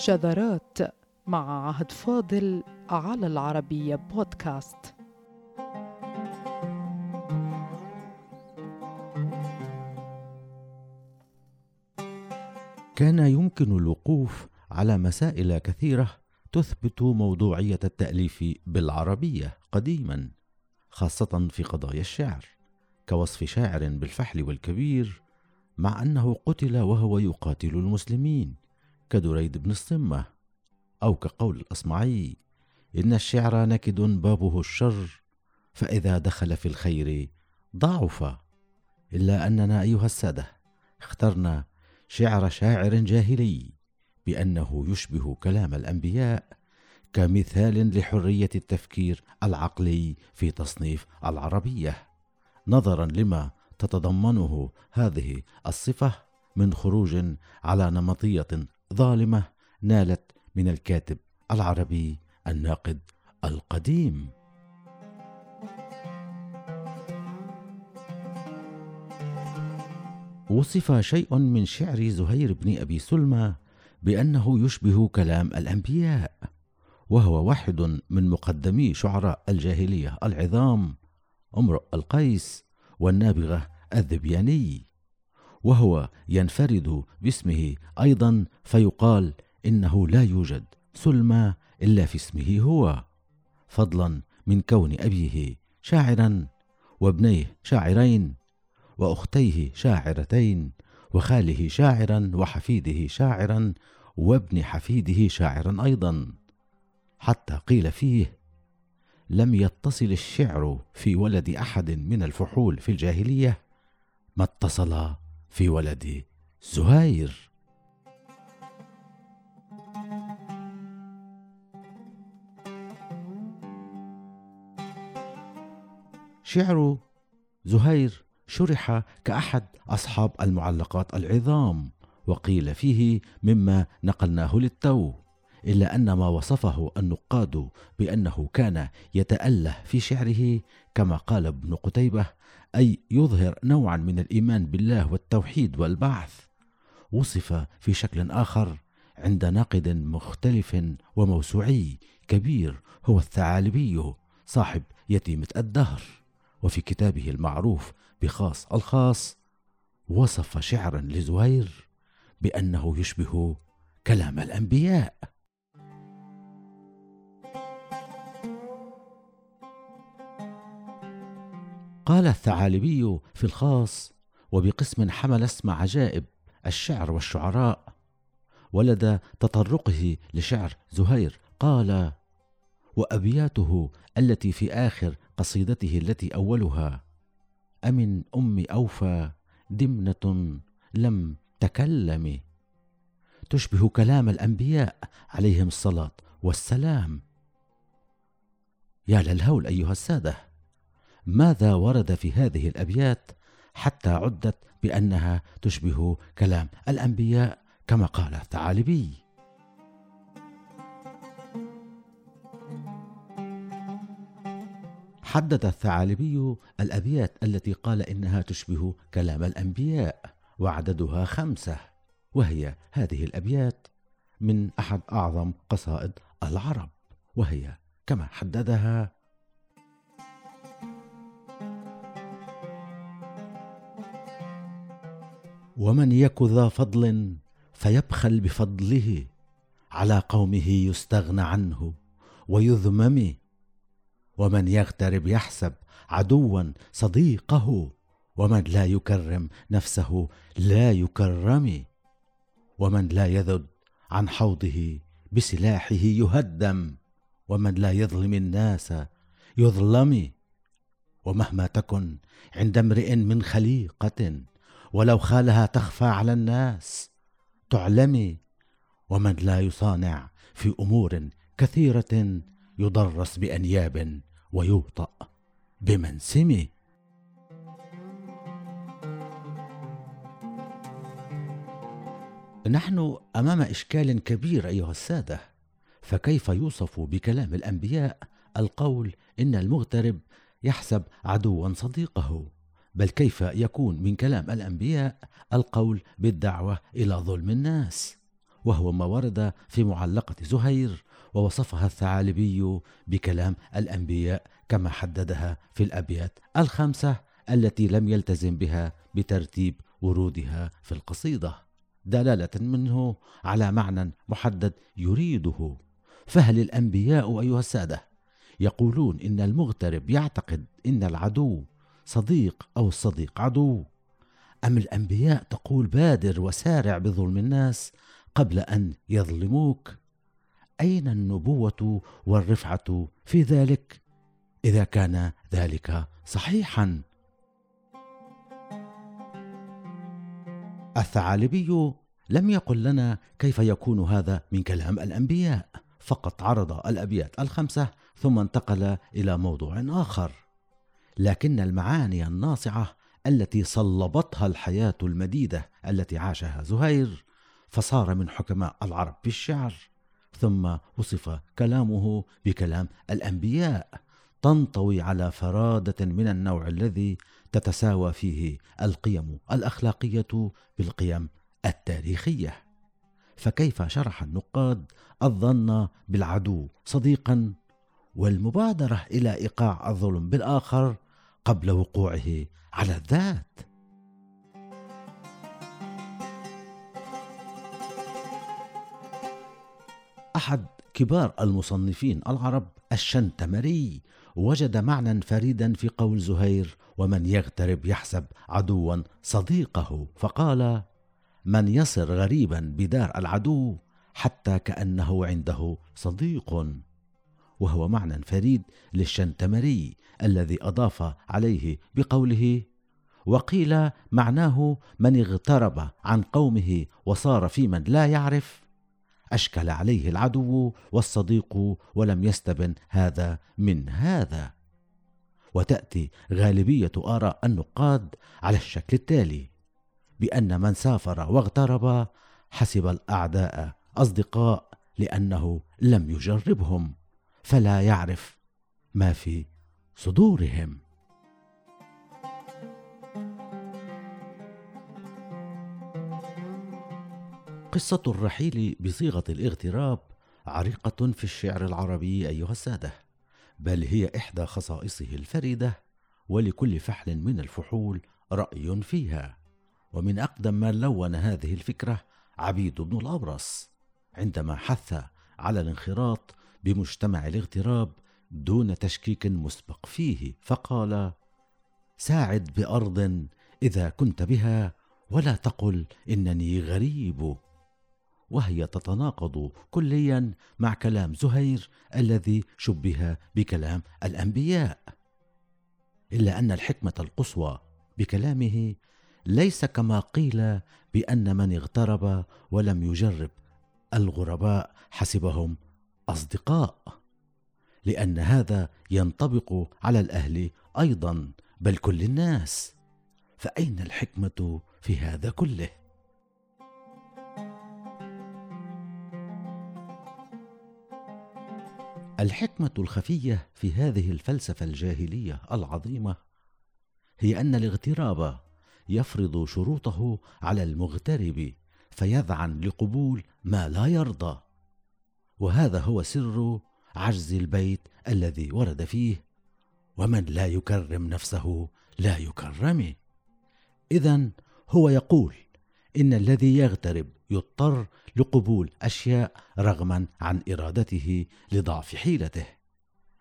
شذرات مع عهد فاضل على العربية بودكاست. كان يمكن الوقوف على مسائل كثيرة تثبت موضوعية التأليف بالعربية قديما خاصة في قضايا الشعر. كوصف شاعر بالفحل والكبير مع أنه قتل وهو يقاتل المسلمين. كدريد بن الصمة أو كقول الأصمعي إن الشعر نكد بابه الشر فإذا دخل في الخير ضعف. إلا أننا أيها السادة اخترنا شعر شاعر جاهلي بأنه يشبه كلام الأنبياء كمثال لحرية التفكير العقلي في تصنيف العربية. نظرا لما تتضمنه هذه الصفة من خروج على نمطية ظالمة نالت من الكاتب العربي الناقد القديم. وصف شيء من شعر زهير بن أبي سلمى بأنه يشبه كلام الأنبياء وهو واحد من مقدمي شعراء الجاهلية العظام امرؤ القيس والنابغة الذبياني. وهو ينفرد باسمه أيضا فيقال إنه لا يوجد سلمى إلا في اسمه هو فضلا من كون أبيه شاعرا وابنيه شاعرين وأختيه شاعرتين وخاله شاعرا وحفيده شاعرا وابن حفيده شاعرا أيضا. حتى قيل فيه لم يتصل الشعر في ولد أحد من الفحول في الجاهلية ما اتصل في ولد زهير. شعر زهير شرح كأحد أصحاب المعلقات العظام وقيل فيه مما نقلناه للتو. إلا أن ما وصفه النقاد بأنه كان يتأله في شعره كما قال ابن قتيبة أي يظهر نوعا من الإيمان بالله والتوحيد والبعث. وصف في شكل آخر عند ناقد مختلف وموسوعي كبير هو الثعالبي صاحب يتيمة الدهر. وفي كتابه المعروف بخاص الخاص وصف شعرا لزهير بأنه يشبه كلام الأنبياء. قال الثعالبي في الخاص وبقسم حمل اسم عجائب الشعر والشعراء ولد تطرقه لشعر زهير قال وأبياته التي في آخر قصيدته التي أولها أمن أم أوفى دمنة لم تكلم تشبه كلام الأنبياء عليهم الصلاة والسلام. يا للهول أيها السادة! ماذا ورد في هذه الأبيات حتى عدت بأنها تشبه كلام الأنبياء كما قال الثعالبي؟ حدد الثعالبي الأبيات التي قال إنها تشبه كلام الأنبياء وعددها خمسة وهي هذه الأبيات من أحد أعظم قصائد العرب وهي كما حددها ومن يك ذا فضل فيبخل بفضله على قومه يستغنى عنه ويذمم ومن يغترب يحسب عدوا صديقه ومن لا يكرم نفسه لا يكرم ومن لا يذد عن حوضه بسلاحه يهدم ومن لا يظلم الناس يظلم ومهما تكن عند امرئ من خليقة ولو خالها تخفى على الناس. تعلمي ومن لا يصانع في أمور كثيرة يضرس بأنياب ويوطأ بمنسم نحن أمام إشكال كبير أيها السادة فكيف يوصف بكلام الأنبياء القول إن المغترب يحسب عدوا صديقه؟ بل كيف يكون من كلام الأنبياء القول بالدعوة إلى ظلم الناس؟ وهو ما ورد في معلقة زهير ووصفها الثعالبي بكلام الأنبياء كما حددها في الأبيات الخمسة التي لم يلتزم بها بترتيب ورودها في القصيدة دلالة منه على معنى محدد يريده. فهل الأنبياء أيها السادة يقولون إن المغترب يعتقد إن العدو صديق أو الصديق عدو. أم الأنبياء تقول بادر وسارع بظلم الناس قبل أن يظلموك؟ أين النبوة والرفعة في ذلك؟ إذا كان ذلك صحيحا. الثعالبي لم يقل لنا كيف يكون هذا من كلام الأنبياء. فقط عرض الأبيات الخمسة ثم انتقل إلى موضوع آخر. لكن المعاني الناصعة التي صلبتها الحياة المديدة التي عاشها زهير فصار من حكماء العرب في الشعر ثم وصف كلامه بكلام الأنبياء تنطوي على فرادة من النوع الذي تتساوى فيه القيم الأخلاقية بالقيم التاريخية. فكيف شرح النقاد الظن بالعدو صديقا؟ والمبادرة إلى إيقاع الظلم بالآخر قبل وقوعه على الذات. أحد كبار المصنفين العرب الشنتمري وجد معنى فريدا في قول زهير ومن يغترب يحسب عدوا صديقه فقال من يصر غريبا بدار العدو حتى كأنه عنده صديق وهو معنى فريد للشنتمري الذي أضاف عليه بقوله وقيل معناه من اغترب عن قومه وصار في من لا يعرف. أشكل عليه العدو والصديق ولم يستبن هذا من هذا. وتأتي غالبية آراء النقاد على الشكل التالي بأن من سافر واغترب حسب الأعداء أصدقاء لأنه لم يجربهم. فلا يعرف ما في صدورهم. قصة الرحيل بصيغة الاغتراب عريقة في الشعر العربي أيها السادة، بل هي إحدى خصائصه الفريدة، ولكل فحل من الفحول رأي فيها، ومن أقدم من لون هذه الفكرة عبيد بن الأبرص، عندما حث على الانخراط بمجتمع الاغتراب دون تشكيك مسبق فيه، فقال: ساعد بأرض إذا كنت بها ولا تقل إنني غريب. وهي تتناقض كليا مع كلام زهير الذي شبه بكلام الأنبياء. إلا أن الحكمة القصوى بكلامه ليس كما قيل بأن من اغترب ولم يجرب الغرباء حسبهم اصدقاء لأن هذا ينطبق على الأهل أيضا بل كل الناس. فأين الحكمة في هذا كله؟ الحكمة الخفية في هذه الفلسفة الجاهلية العظيمة هي أن الاغتراب يفرض شروطه على المغترب فيذعن لقبول ما لا يرضى. وهذا هو سر عجز البيت الذي ورد فيه ومن لا يكرم نفسه لا يكرم اذا هو يقول إن الذي يغترب يضطر لقبول أشياء رغما عن إرادته لضعف حيلته.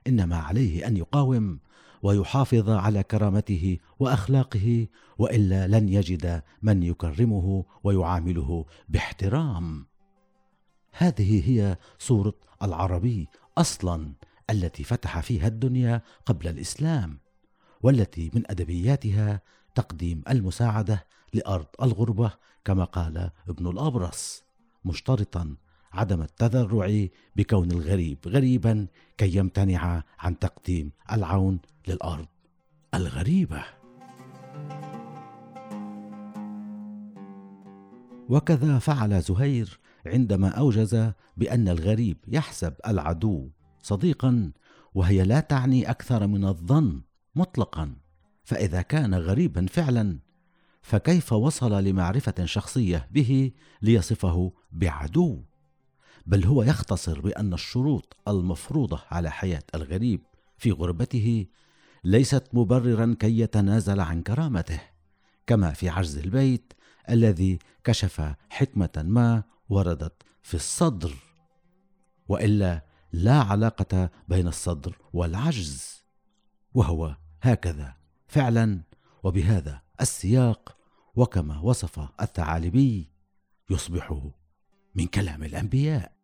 إنما عليه أن يقاوم ويحافظ على كرامته وأخلاقه وإلا لن يجد من يكرمه ويعامله باحترام. هذه هي صوره العربي أصلا التي فتح فيها الدنيا قبل الإسلام والتي من أدبياتها تقديم المساعدة لأرض الغربة كما قال ابن الأبرص مشترطا عدم التذرع بكون الغريب غريبا كي يمتنع عن تقديم العون للأرض الغريبة. وكذا فعل زهير عندما أوجز بأن الغريب يحسب العدو صديقا وهي لا تعني أكثر من الظن مطلقا. فإذا كان غريبا فعلا فكيف وصل لمعرفة شخصية به ليصفه بعدو؟ بل هو يختصر بأن الشروط المفروضة على حياة الغريب في غربته ليست مبررا كي يتنازل عن كرامته كما في عجز البيت الذي كشف حكمة ما وردت في الصدر وإلا لا علاقة بين الصدر والعجز وهو هكذا فعلا وبهذا السياق وكما وصف الثعالبي يصبح من كلام الأنبياء.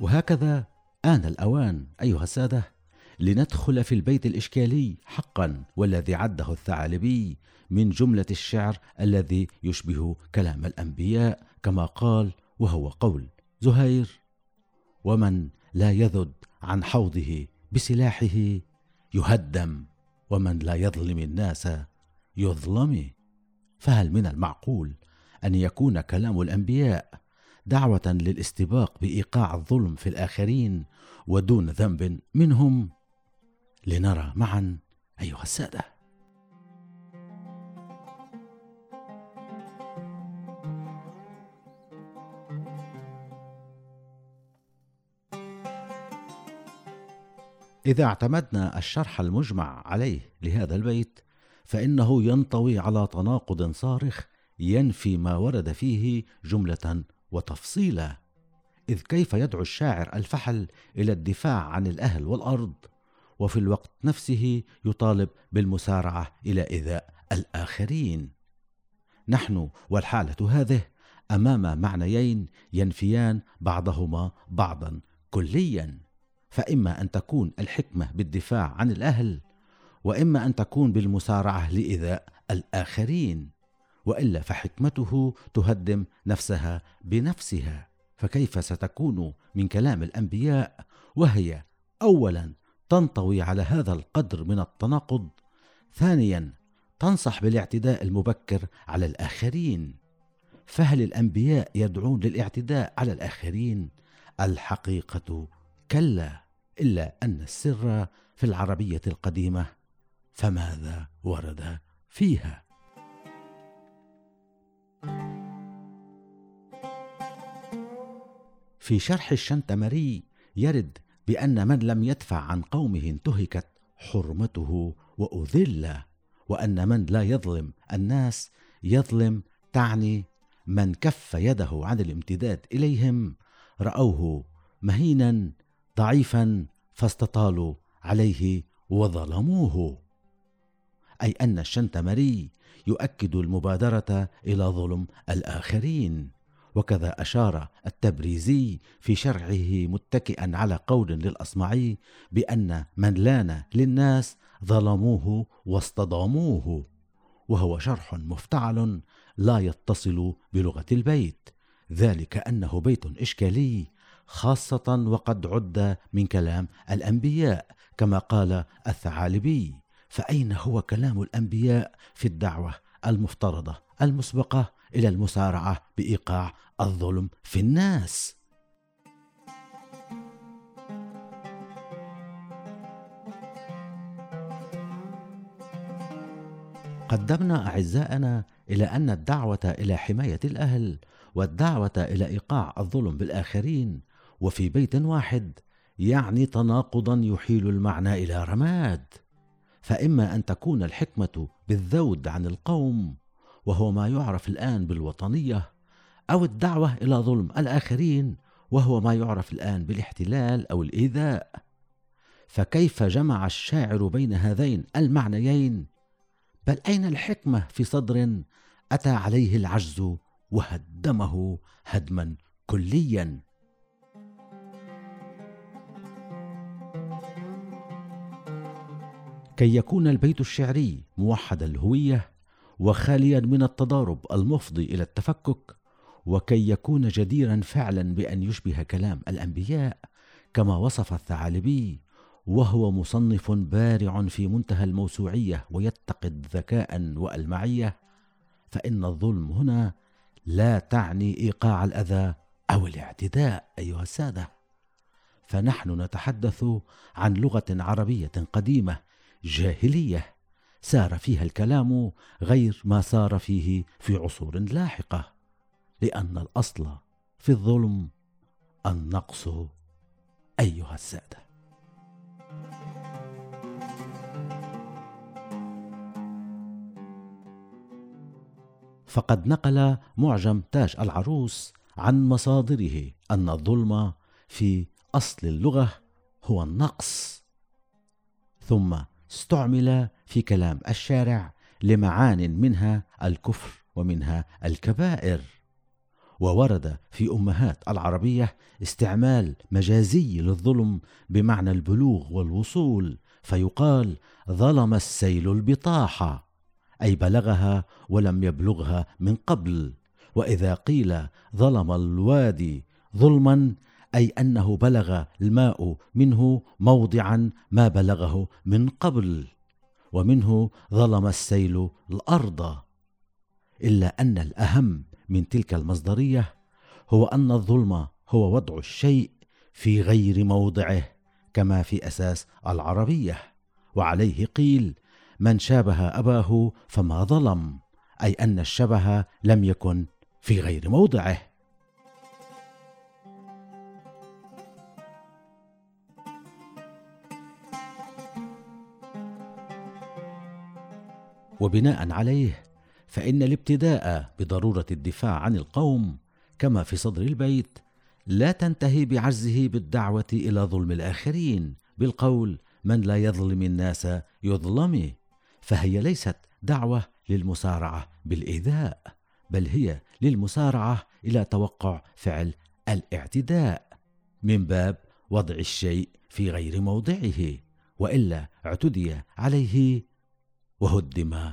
وهكذا آن الأوان أيها السادة لندخل في البيت الإشكالي حقا والذي عده الثعالبي من جملة الشعر الذي يشبه كلام الأنبياء كما قال وهو قول زهير ومن لا يذد عن حوضه بسلاحه يهدم ومن لا يظلم الناس يظلم فهل من المعقول أن يكون كلام الأنبياء دعوة للاستباق بإيقاع الظلم في الآخرين ودون ذنب منهم. لنرى معا أيها السادة. إذا اعتمدنا الشرح المجمع عليه لهذا البيت فإنه ينطوي على تناقض صارخ ينفي ما ورد فيه جملة وتفصيلا إذ كيف يدعو الشاعر الفحل إلى الدفاع عن الأهل والأرض وفي الوقت نفسه يطالب بالمسارعة إلى ايذاء الآخرين. نحن والحالة هذه أمام معنيين ينفيان بعضهما بعضا كليا. فإما أن تكون الحكمة بالدفاع عن الأهل وإما أن تكون بالمسارعة لايذاء الآخرين. وإلا فحكمته تهدم نفسها بنفسها. فكيف ستكون من كلام الأنبياء وهي اولا تنطوي على هذا القدر من التناقض ثانيا تنصح بالاعتداء المبكر على الآخرين. فهل الأنبياء يدعون للاعتداء على الآخرين؟ الحقيقة كلا إلا أن السر في العربية القديمة. فماذا ورد فيها؟ في شرح الشنتمري يرد بأن من لم يدفع عن قومه انتهكت حرمته وأذل وأن من لا يظلم الناس يظلم تعني من كف يده عن الامتداد إليهم رأوه مهينا ضعيفا فاستطالوا عليه وظلموه. أي أن الشنتمري يؤكد المبادرة إلى ظلم الآخرين. وكذا أشار التبريزي في شرعه متكئا على قول للأصمعي بأن من لأن للناس ظلموه واصطداموه وهو شرح مفتعل لا يتصل بلغة البيت ذلك أنه بيت إشكالي خاصة وقد عد من كلام الأنبياء كما قال الثعالبي. فأين هو كلام الأنبياء في الدعوة المفترضة المسبقة إلى المسارعة بإيقاع الظلم في الناس. قدمنا أعزائنا إلى أن الدعوة إلى حماية الأهل والدعوة إلى إيقاع الظلم بالآخرين وفي بيت واحد يعني تناقضا يحيل المعنى إلى رماد. فإما أن تكون الحكمة بالذود عن القوم وهو ما يعرف الآن بالوطنية أو الدعوة إلى ظلم الآخرين وهو ما يعرف الآن بالاحتلال أو الإيذاء. فكيف جمع الشاعر بين هذين المعنيين؟ بل أين الحكمة في صدر أتى عليه العجز وهدمه هدما كليا؟ كي يكون البيت الشعري موحد الهوية وخاليا من التضارب المفضي إلى التفكك وكي يكون جديرا فعلا بأن يشبه كلام الأنبياء كما وصف الثعالبي وهو مصنف بارع في منتهى الموسوعية ويتقد ذكاء وألمعية فإن الظلم هنا لا تعني إيقاع الأذى أو الاعتداء أيها السادة. فنحن نتحدث عن لغة عربية قديمة جاهلية سار فيها الكلام غير ما سار فيه في عصور لاحقة. لأن الأصل في الظلم النقص أيها السادة. فقد نقل معجم تاج العروس عن مصادره أن الظلم في أصل اللغة هو النقص ثم استعمل في كلام الشارع لمعان منها الكفر ومنها الكبائر. وورد في أمهات العربية استعمال مجازي للظلم بمعنى البلوغ والوصول فيقال ظلم السيل البطاحه أي بلغها ولم يبلغها من قبل وإذا قيل ظلم الوادي ظلما أي أنه بلغ الماء منه موضعا ما بلغه من قبل ومنه ظلم السيل الأرض إلا أن الأهم من تلك المصدرية هو أن الظلم هو وضع الشيء في غير موضعه كما في أساس العربية. وعليه قيل من شابه أباه فما ظلم أي أن الشبه لم يكن في غير موضعه. وبناء عليه فإن الابتداء بضرورة الدفاع عن القوم كما في صدر البيت لا تنتهي بعجزه بالدعوة إلى ظلم الآخرين بالقول من لا يظلم الناس يظلمه فهي ليست دعوة للمسارعة بالإيذاء بل هي للمسارعة إلى توقع فعل الاعتداء من باب وضع الشيء في غير موضعه وإلا اعتدي عليه وهدم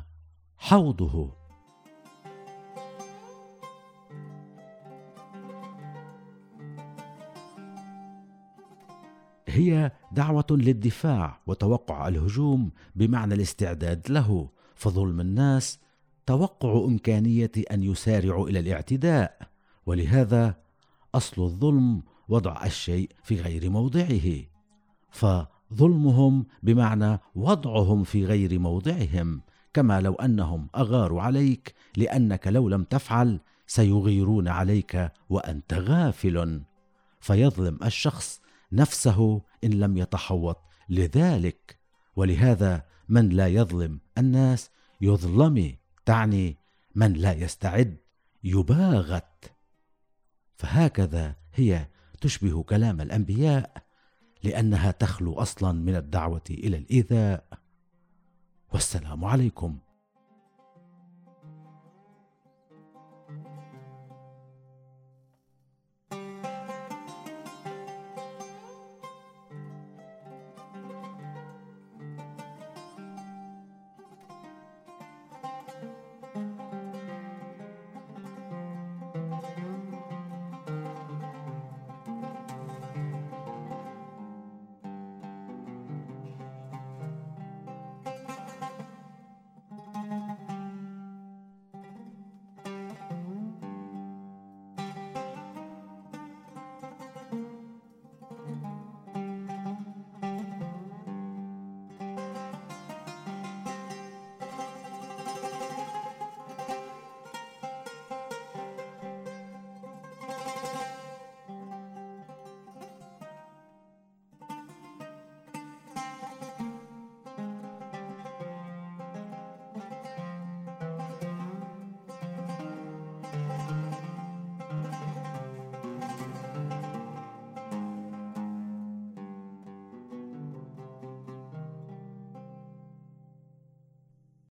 حوضه. هي دعوة للدفاع وتوقع الهجوم بمعنى الاستعداد له. فظلم الناس توقع إمكانية أن يسارعوا إلى الاعتداء ولهذا أصل الظلم وضع الشيء في غير موضعه. فظلمهم بمعنى وضعهم في غير موضعهم كما لو أنهم أغاروا عليك لأنك لو لم تفعل سيغيرون عليك وأنت غافل. فيظلم الشخص نفسه إن لم يتحوط. لذلك ولهذا من لا يظلم الناس يظلم تعني من لا يستعد يباغت. فهكذا هي تشبه كلام الأنبياء لأنها تخلو أصلا من الدعوة إلى الإيذاء. والسلام عليكم